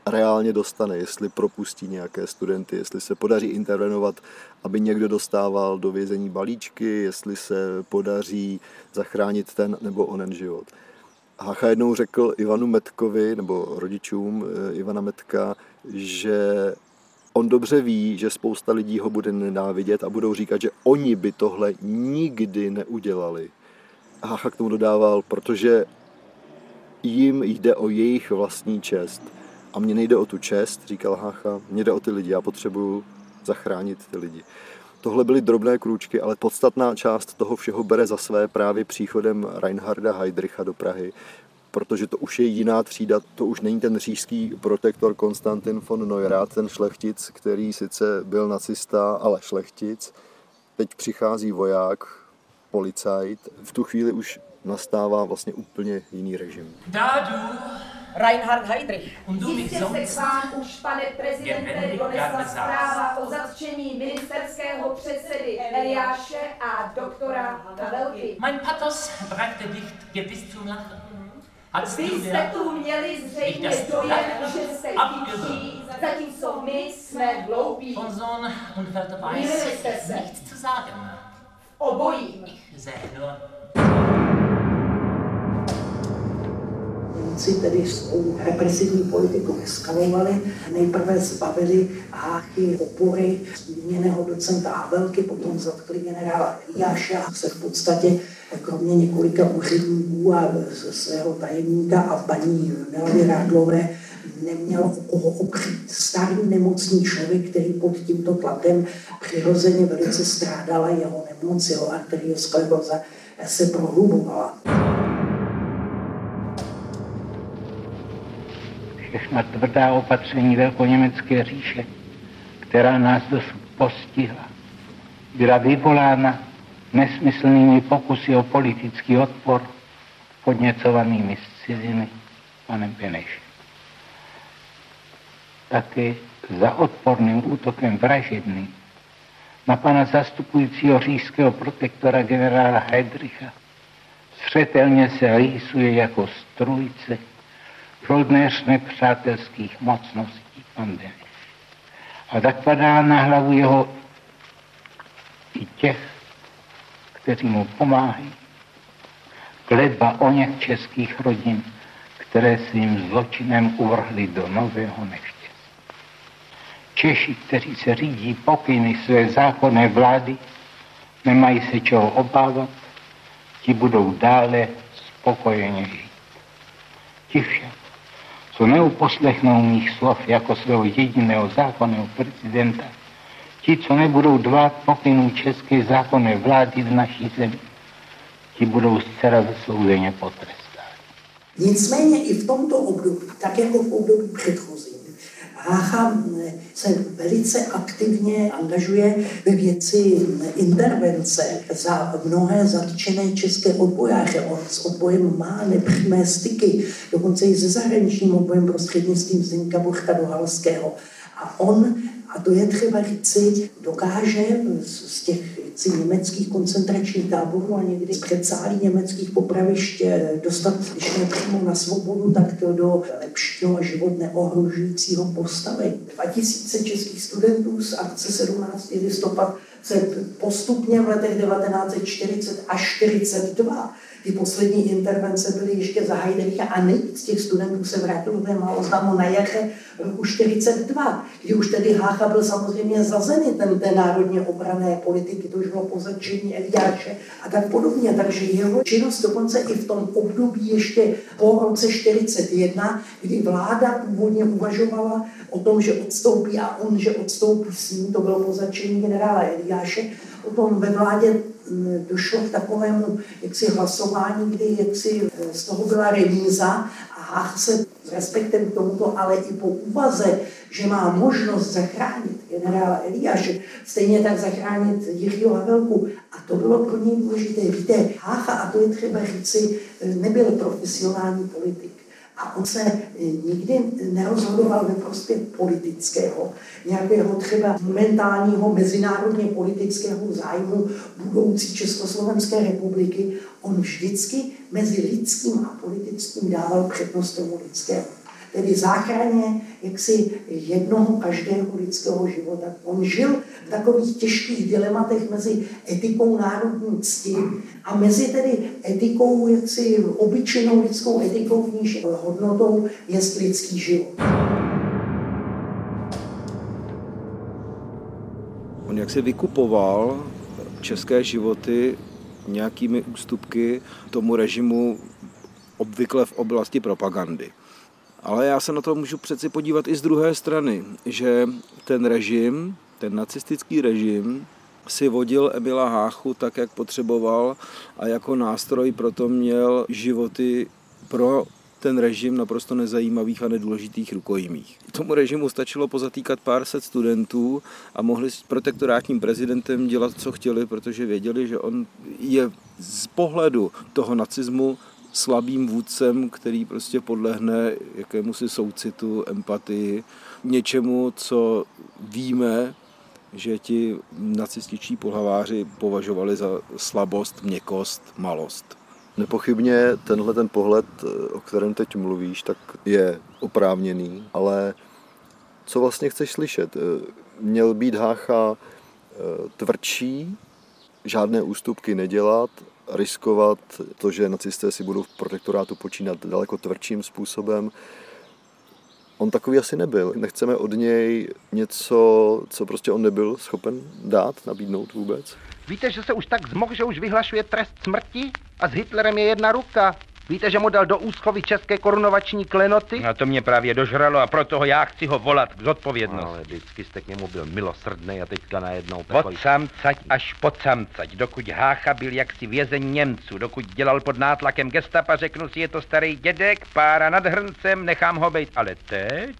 reálně dostane, jestli propustí nějaké studenty, jestli se podaří intervenovat, aby někdo dostával do vězení balíčky, jestli se podaří zachránit ten nebo onen život. Hácha jednou řekl Ivanu Metkovi, nebo rodičům eh, Ivana Metka, že on dobře ví, že spousta lidí ho bude nenávidět a budou říkat, že oni by tohle nikdy neudělali. Hácha k tomu dodával, protože jim jde o jejich vlastní čest. A mně nejde o tu čest, říkal Hácha, mně jde o ty lidi, já potřebuju zachránit ty lidi. Tohle byly drobné krůčky, ale podstatná část toho všeho bere za své právě příchodem Reinharda Heydricha do Prahy, protože to už je jiná třída, to už není ten říšský protektor Konstantin von Neurath, ten šlechtic, který sice byl nacista, ale šlechtic. Teď přichází voják, policajt, v tu chvíli už nastává vlastně úplně jiný režim. Dádu! Reinhard Heydrich. Jistě se k vám už, pane prezidente, donesla zpráva o zatčení ministerského předsedy Eliáše a doktora Havelky. Mein Pathos brachte dich gewiss zum Lachen. Vy jste tu měli zřejmě dojem, že jste tichí, zatímco my jsme hloupí. Von Sohn und Wörter weiß Mýlili jste se. nichts zu sagen. Obojí. Ich sehe nur Němci tedy svou represivní politiku eskalovali. Nejprve zbavili Háchy opory zmíněného docenta Havelky, potom zatkli generála Eliáša a se v podstatě kromě několika úředníků a svého tajemníka a paní Milavy Rádlové neměl koho opřít. Starý nemocný člověk, který pod tímto tlakem přirozeně velice strádala jeho nemoc, jeho arterioskleroza se prohlubovala. Všechna tvrdá opatření velkoněmecké říše, která nás dosud postihla, byla vyvolána nesmyslnými pokusy o politický odpor podněcovanými z ciziny panem Benešem. Také za odporným útokem vražedným na pana zastupujícího říšského protektora generála Heidricha zřetelně se rýsuje jako strujce žoldnéř nepřátelských mocností pan Beneš. A tak padá na hlavu jeho i těch, kteří mu pomáhají. Kledba o něch českých rodin, které svým zločinem uvrhli do nového neštěstí. Češi, kteří se řídí pokyny své zákonné vlády, nemají se čeho obávat, ti budou dále spokojeně žít. Ti však, co neuposlechnou mých slov jako svého jediného zákonného prezidenta, ti, co nebudou dbát pokynů české zákonné vlády v naší zemi, ti budou zcela zaslouženě potrestáni. Nicméně i v tomto období, tak jako v období předchozím, Hácha se velice aktivně angažuje ve věci intervence za mnohé zatčené české odbojáře. On s odbojem má nepřímé styky, dokonce i se zahraničním odbojem prostřednictvím Zdeňka Bochta do Halského. A on, a to je třeba říci, dokáže z těch si německých koncentračních táborů a někdy z předsálí německých popravišť dostat, když ne přímo na svobodu, tak to do lepšího a život neohrožujícího postavení. 2000 českých studentů z akce 17. listopad se postupně v letech 1940 až 42 Ty poslední intervence byly ještě za Heidricha a nejvíc těch studentů se vrátilo do té maloznamu na jaře roku 42, kdy už tedy Hácha byl samozřejmě zazený ten, té národně obrané politiky, to už bylo po začení Eliáše a tak podobně. Takže jeho činnost dokonce i v tom období ještě po roce 41, kdy vláda původně uvažovala o tom, že odstoupí a on, že odstoupí s ním, to bylo po začení generála Eliáše, potom ve vládě mm, došlo k takovému jaksi hlasování, kdy jaksi e, z toho byla remíza a Hách se respektem k tomuto, ale i po úvaze, že má možnost zachránit generála Eliáše, stejně tak zachránit Jiřího Havelku. A to bylo pro něj důležité. Víte, Hácha, a to je třeba říci, e, nebyl profesionální politik. A on se eh, nikdy nerozhodoval ve prospěch politického, nějakého třeba momentálního mezinárodně politického zájmu budoucí Československé republiky. On vždycky mezi lidským a politickým dával přednost tomu lidskému tedy záchraně jaksi jednoho každého lidského života. On žil v takových těžkých dilematech mezi etikou národní cti a mezi tedy etikou, jaksi obyčejnou lidskou etikou, v níž hodnotou je lidský život. On jak se vykupoval české životy nějakými ústupky tomu režimu obvykle v oblasti propagandy. Ale já se na to můžu přeci podívat i z druhé strany, že ten režim, ten nacistický režim, si vodil Emila Háchu tak, jak potřeboval a jako nástroj proto měl životy pro ten režim naprosto nezajímavých a nedůležitých rukojmích. Tomu režimu stačilo pozatýkat pár set studentů a mohli s protektorátním prezidentem dělat, co chtěli, protože věděli, že on je z pohledu toho nacismu slabým vůdcem, který prostě podlehne jakému si soucitu, empatii, něčemu, co víme, že ti nacističtí pohlaváři považovali za slabost, měkost, malost. Nepochybně tenhle ten pohled, o kterém teď mluvíš, tak je oprávněný, ale co vlastně chceš slyšet? Měl být Hácha eh, tvrdší, žádné ústupky nedělat riskovat to, že nacisté si budou v protektorátu počínat daleko tvrdším způsobem. On takový asi nebyl. Nechceme od něj něco, co prostě on nebyl schopen dát, nabídnout vůbec. Víte, že se už tak zmohl, že už vyhlašuje trest smrti? A s Hitlerem je jedna ruka. Víte, že mu dal do úschovy české korunovační klenoty? A to mě právě dožralo a proto ho já chci ho volat k zodpovědnosti. Ale vždycky jste k němu byl milosrdný a teďka najednou takový... Od samcať až pod samcať, dokud Hácha byl jaksi vězeň Němců, dokud dělal pod nátlakem gestapa, řeknu si, je to starý dědek, pára nad hrncem, nechám ho být. Ale teď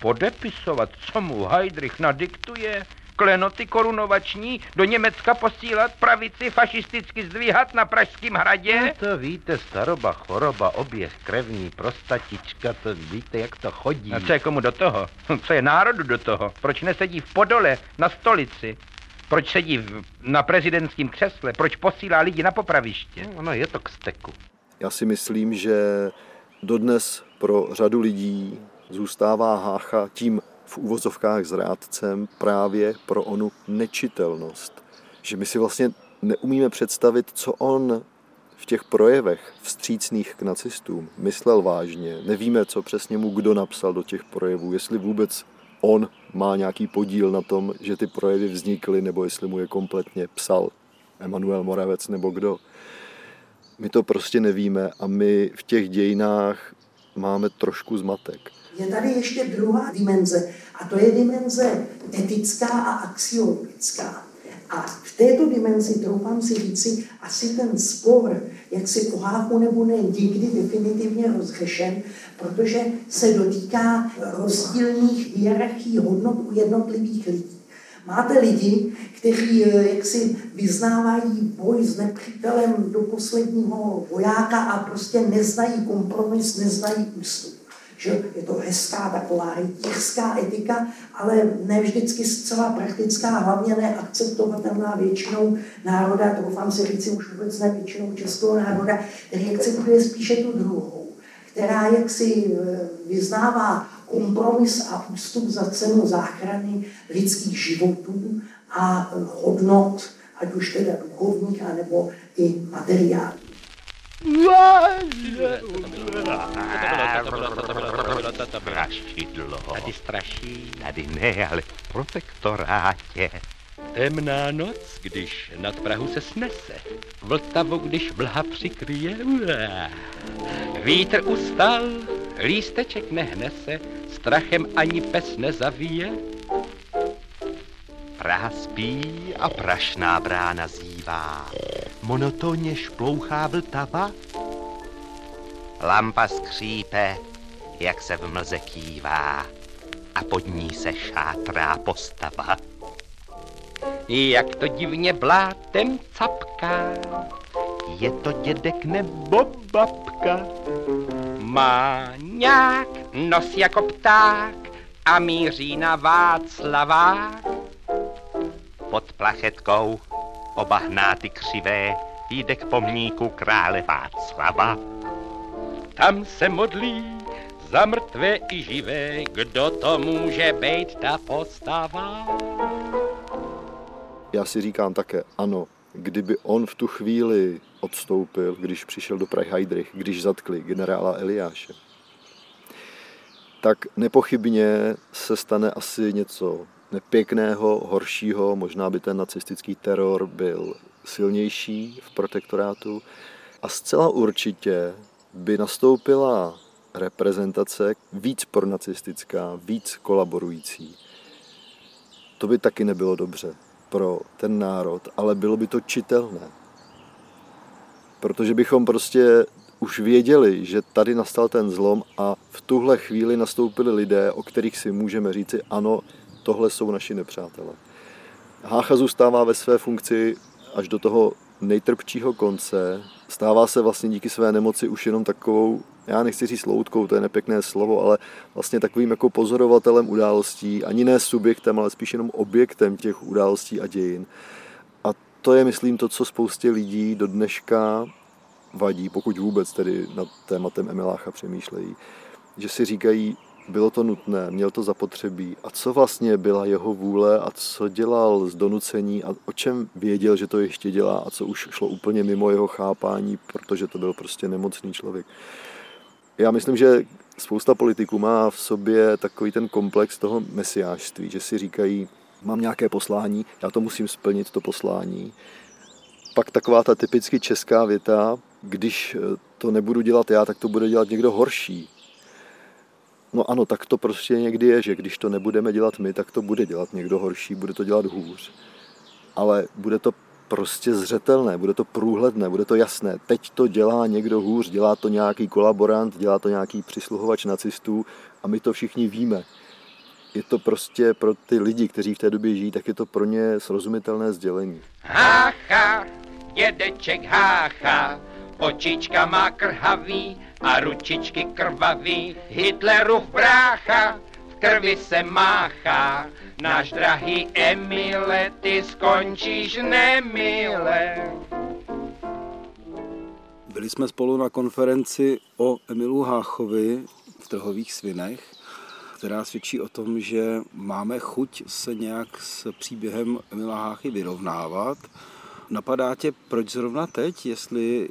podepisovat, co mu Heidrich nadiktuje, klenoty korunovační do Německa posílat, pravici fašisticky zdvíhat na Pražském hradě? No to víte, staroba, choroba, oběh krevní, prostatička, to víte, jak to chodí. A co je komu do toho? <laughs> Co je národu do toho? Proč nesedí v Podole na stolici? Proč sedí v, na prezidentském křesle? Proč posílá lidi na popraviště? No, no je to k steku. Já si myslím, že dodnes pro řadu lidí zůstává Hácha tím v úvozovkách zrádcem právě pro onu nečitelnost. Že my si vlastně neumíme představit, co on v těch projevech vstřícných k nacistům myslel vážně. Nevíme, co přesně mu kdo napsal do těch projevů, jestli vůbec on má nějaký podíl na tom, že ty projevy vznikly, nebo jestli mu je kompletně psal Emanuel Moravec nebo kdo. My to prostě nevíme a my v těch dějinách máme trošku zmatek je tady ještě druhá dimenze a to je dimenze etická a axiologická. A v této dimenzi, troufám si říci, asi ten spor, jak si poháku nebo ne, nikdy definitivně rozřešen, protože se dotýká rozdílných hierarchií hodnot u jednotlivých lidí. Máte lidi, kteří eh, jaksi vyznávají boj s nepřítelem do posledního vojáka a prostě neznají kompromis, neznají ústup že je to hezká taková rytířská etika, ale ne vždycky zcela praktická, hlavně neakceptovatelná většinou národa, doufám si říci už vůbec ne většinou českého národa, který akceptuje spíše tu druhou, která jaksi e, vyznává kompromis a ústup za cenu záchrany lidských životů a hodnot, ať už teda duchovních, anebo i materiálních. Strašidlo. Tady straší. Tady ne, ale v protektorátě. Temná noc, když nad Prahu se snese. Vltavu, když vlha přikryje. Vítr ustal, lísteček nehnese, strachem ani pes nezavíje. Praha spí a prašná brána zývá. Monotónně šplouchá vltava. Lampa skřípe, jak se v mlze kývá a pod ní se šátrá postava. Jak to divně blátem capká, je to dědek nebo babka. Má nějak nos jako pták a míří na Václavák. Pod plachetkou oba hnáty křivé jde k pomníku krále Václava. Tam se modlí za mrtvé i živé, kdo to může být ta postava? Já si říkám také, ano, kdyby on v tu chvíli odstoupil, když přišel do Prahy Heidrich, když zatkli generála Eliáše, tak nepochybně se stane asi něco nepěkného, horšího, možná by ten nacistický teror byl silnější v protektorátu a zcela určitě by nastoupila reprezentace víc pronacistická, víc kolaborující. To by taky nebylo dobře pro ten národ, ale bylo by to čitelné. Protože bychom prostě už věděli, že tady nastal ten zlom a v tuhle chvíli nastoupili lidé, o kterých si můžeme říci, ano, tohle jsou naši nepřátelé. Hácha zůstává ve své funkci až do toho nejtrpčího konce. Stává se vlastně díky své nemoci už jenom takovou, já nechci říct loutkou, to je nepěkné slovo, ale vlastně takovým jako pozorovatelem událostí, ani ne subjektem, ale spíš jenom objektem těch událostí a dějin. A to je, myslím, to, co spoustě lidí do dneška vadí, pokud vůbec tedy nad tématem Emilácha přemýšlejí, že si říkají, bylo to nutné, měl to zapotřebí a co vlastně byla jeho vůle a co dělal z donucení a o čem věděl, že to ještě dělá a co už šlo úplně mimo jeho chápání, protože to byl prostě nemocný člověk. Já myslím, že spousta politiků má v sobě takový ten komplex toho mesiářství, že si říkají, mám nějaké poslání, já to musím splnit, to poslání. Pak taková ta typicky česká věta, když to nebudu dělat já, tak to bude dělat někdo horší. No ano, tak to prostě někdy je, že když to nebudeme dělat my, tak to bude dělat někdo horší, bude to dělat hůř. Ale bude to prostě zřetelné, bude to průhledné, bude to jasné. Teď to dělá někdo hůř, dělá to nějaký kolaborant, dělá to nějaký přisluhovač nacistů a my to všichni víme. Je to prostě pro ty lidi, kteří v té době žijí, tak je to pro ně srozumitelné sdělení. Hácha, dědeček hácha, očička má krhavý, a ručičky krvavý, Hitlerův brácha, v krvi se máchá. Náš drahý Emile, ty skončíš nemile. Byli jsme spolu na konferenci o Emilu Háchovi v Trhových svinech, která svědčí o tom, že máme chuť se nějak s příběhem Emila Háchy vyrovnávat. Napadá tě, proč zrovna teď, jestli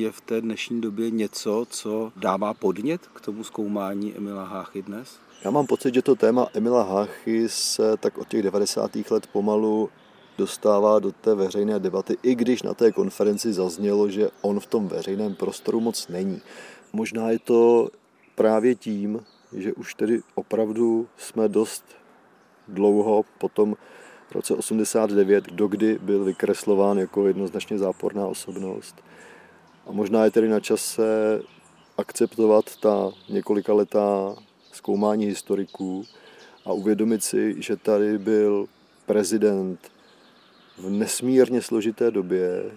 je v té dnešní době něco, co dává podnět k tomu zkoumání Emila Háchy dnes? Já mám pocit, že to téma Emila Háchy se tak od těch 90. let pomalu dostává do té veřejné debaty, i když na té konferenci zaznělo, že on v tom veřejném prostoru moc není. Možná je to právě tím, že už tedy opravdu jsme dost dlouho potom v roce 89, dokdy byl vykreslován jako jednoznačně záporná osobnost. A možná je tedy na čase akceptovat ta několika letá zkoumání historiků a uvědomit si, že tady byl prezident v nesmírně složité době,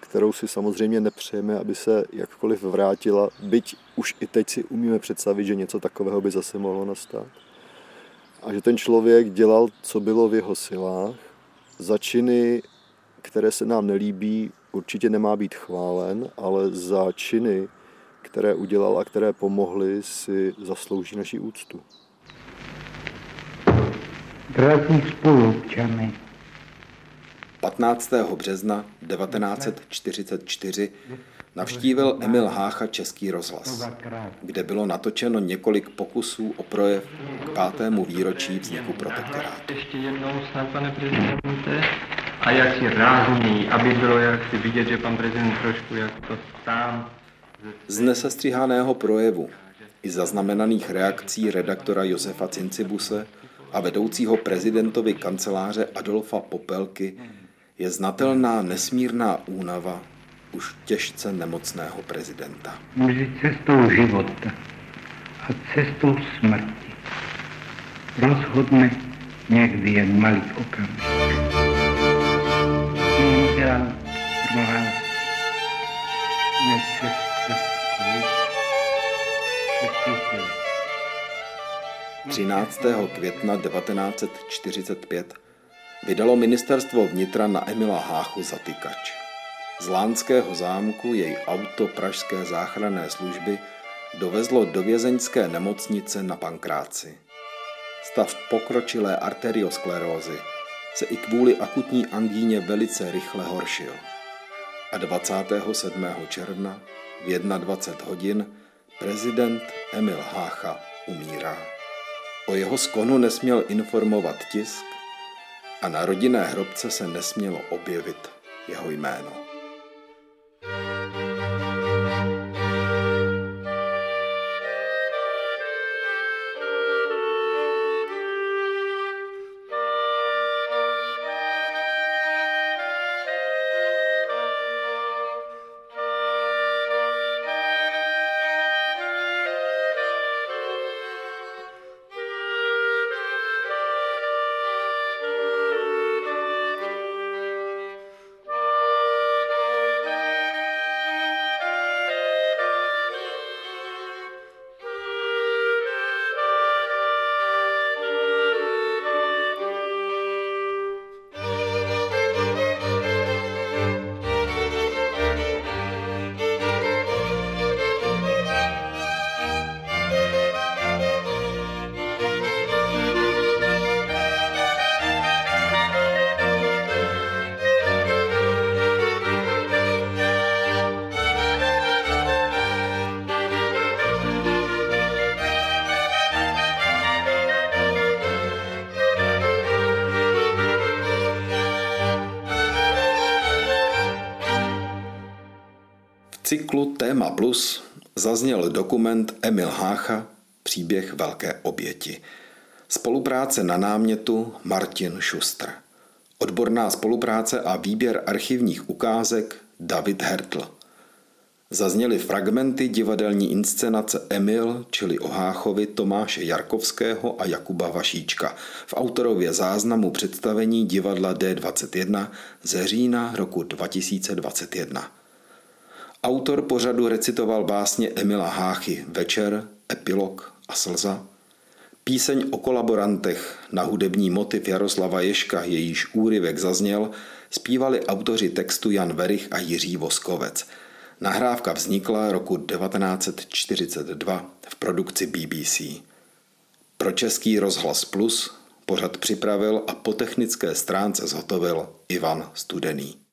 kterou si samozřejmě nepřejeme, aby se jakkoliv vrátila, byť už i teď si umíme představit, že něco takového by zase mohlo nastat a že ten člověk dělal, co bylo v jeho silách. Za činy, které se nám nelíbí, určitě nemá být chválen, ale za činy, které udělal a které pomohly, si zaslouží naši úctu. Drazí spolupčany, 15. března 1944 navštívil Emil Hácha Český rozhlas, kde bylo natočeno několik pokusů o projev k pátému výročí vzniku protektorátu. Ještě jednou snad, pane prezidente, a jak si rázněji, aby bylo jak si vidět, že pan prezident trošku jak to sám... Z nesestříhaného projevu i zaznamenaných reakcí redaktora Josefa Cincibuse a vedoucího prezidentovi kanceláře Adolfa Popelky je znatelná nesmírná únava už těžce nemocného prezidenta. Mezi cestou života a cestou smrti rozhodne někdy jen malý okamžik. Umírá druhá necesta 13. května 1945 vydalo ministerstvo vnitra na Emila Háchu zatykač. Z Lánského zámku jej auto Pražské záchranné služby dovezlo do vězeňské nemocnice na Pankráci. Stav pokročilé arteriosklerózy se i kvůli akutní angíně velice rychle horšil. A 27. června v 21 hodin prezident Emil Hácha umírá. O jeho skonu nesměl informovat tisk a na rodinné hrobce se nesmělo objevit jeho jméno. Cyklu Téma Plus zazněl dokument Emil Hácha Příběh velké oběti. Spolupráce na námětu Martin Schuster. Odborná spolupráce a výběr archivních ukázek David Hertl. Zazněly fragmenty divadelní inscenace Emil, čili o Háchovi Tomáše Jarkovského a Jakuba Vašíčka v autorově záznamu představení divadla D21 ze října roku 2021. Autor pořadu recitoval básně Emila Háchy Večer, Epilog a Slza. Píseň o kolaborantech na hudební motiv Jaroslava Ješka, jejíž úryvek zazněl, zpívali autoři textu Jan Verich a Jiří Voskovec. Nahrávka vznikla roku 1942 v produkci BBC. Pro Český rozhlas Plus pořad připravil a po technické stránce zhotovil Ivan Studený.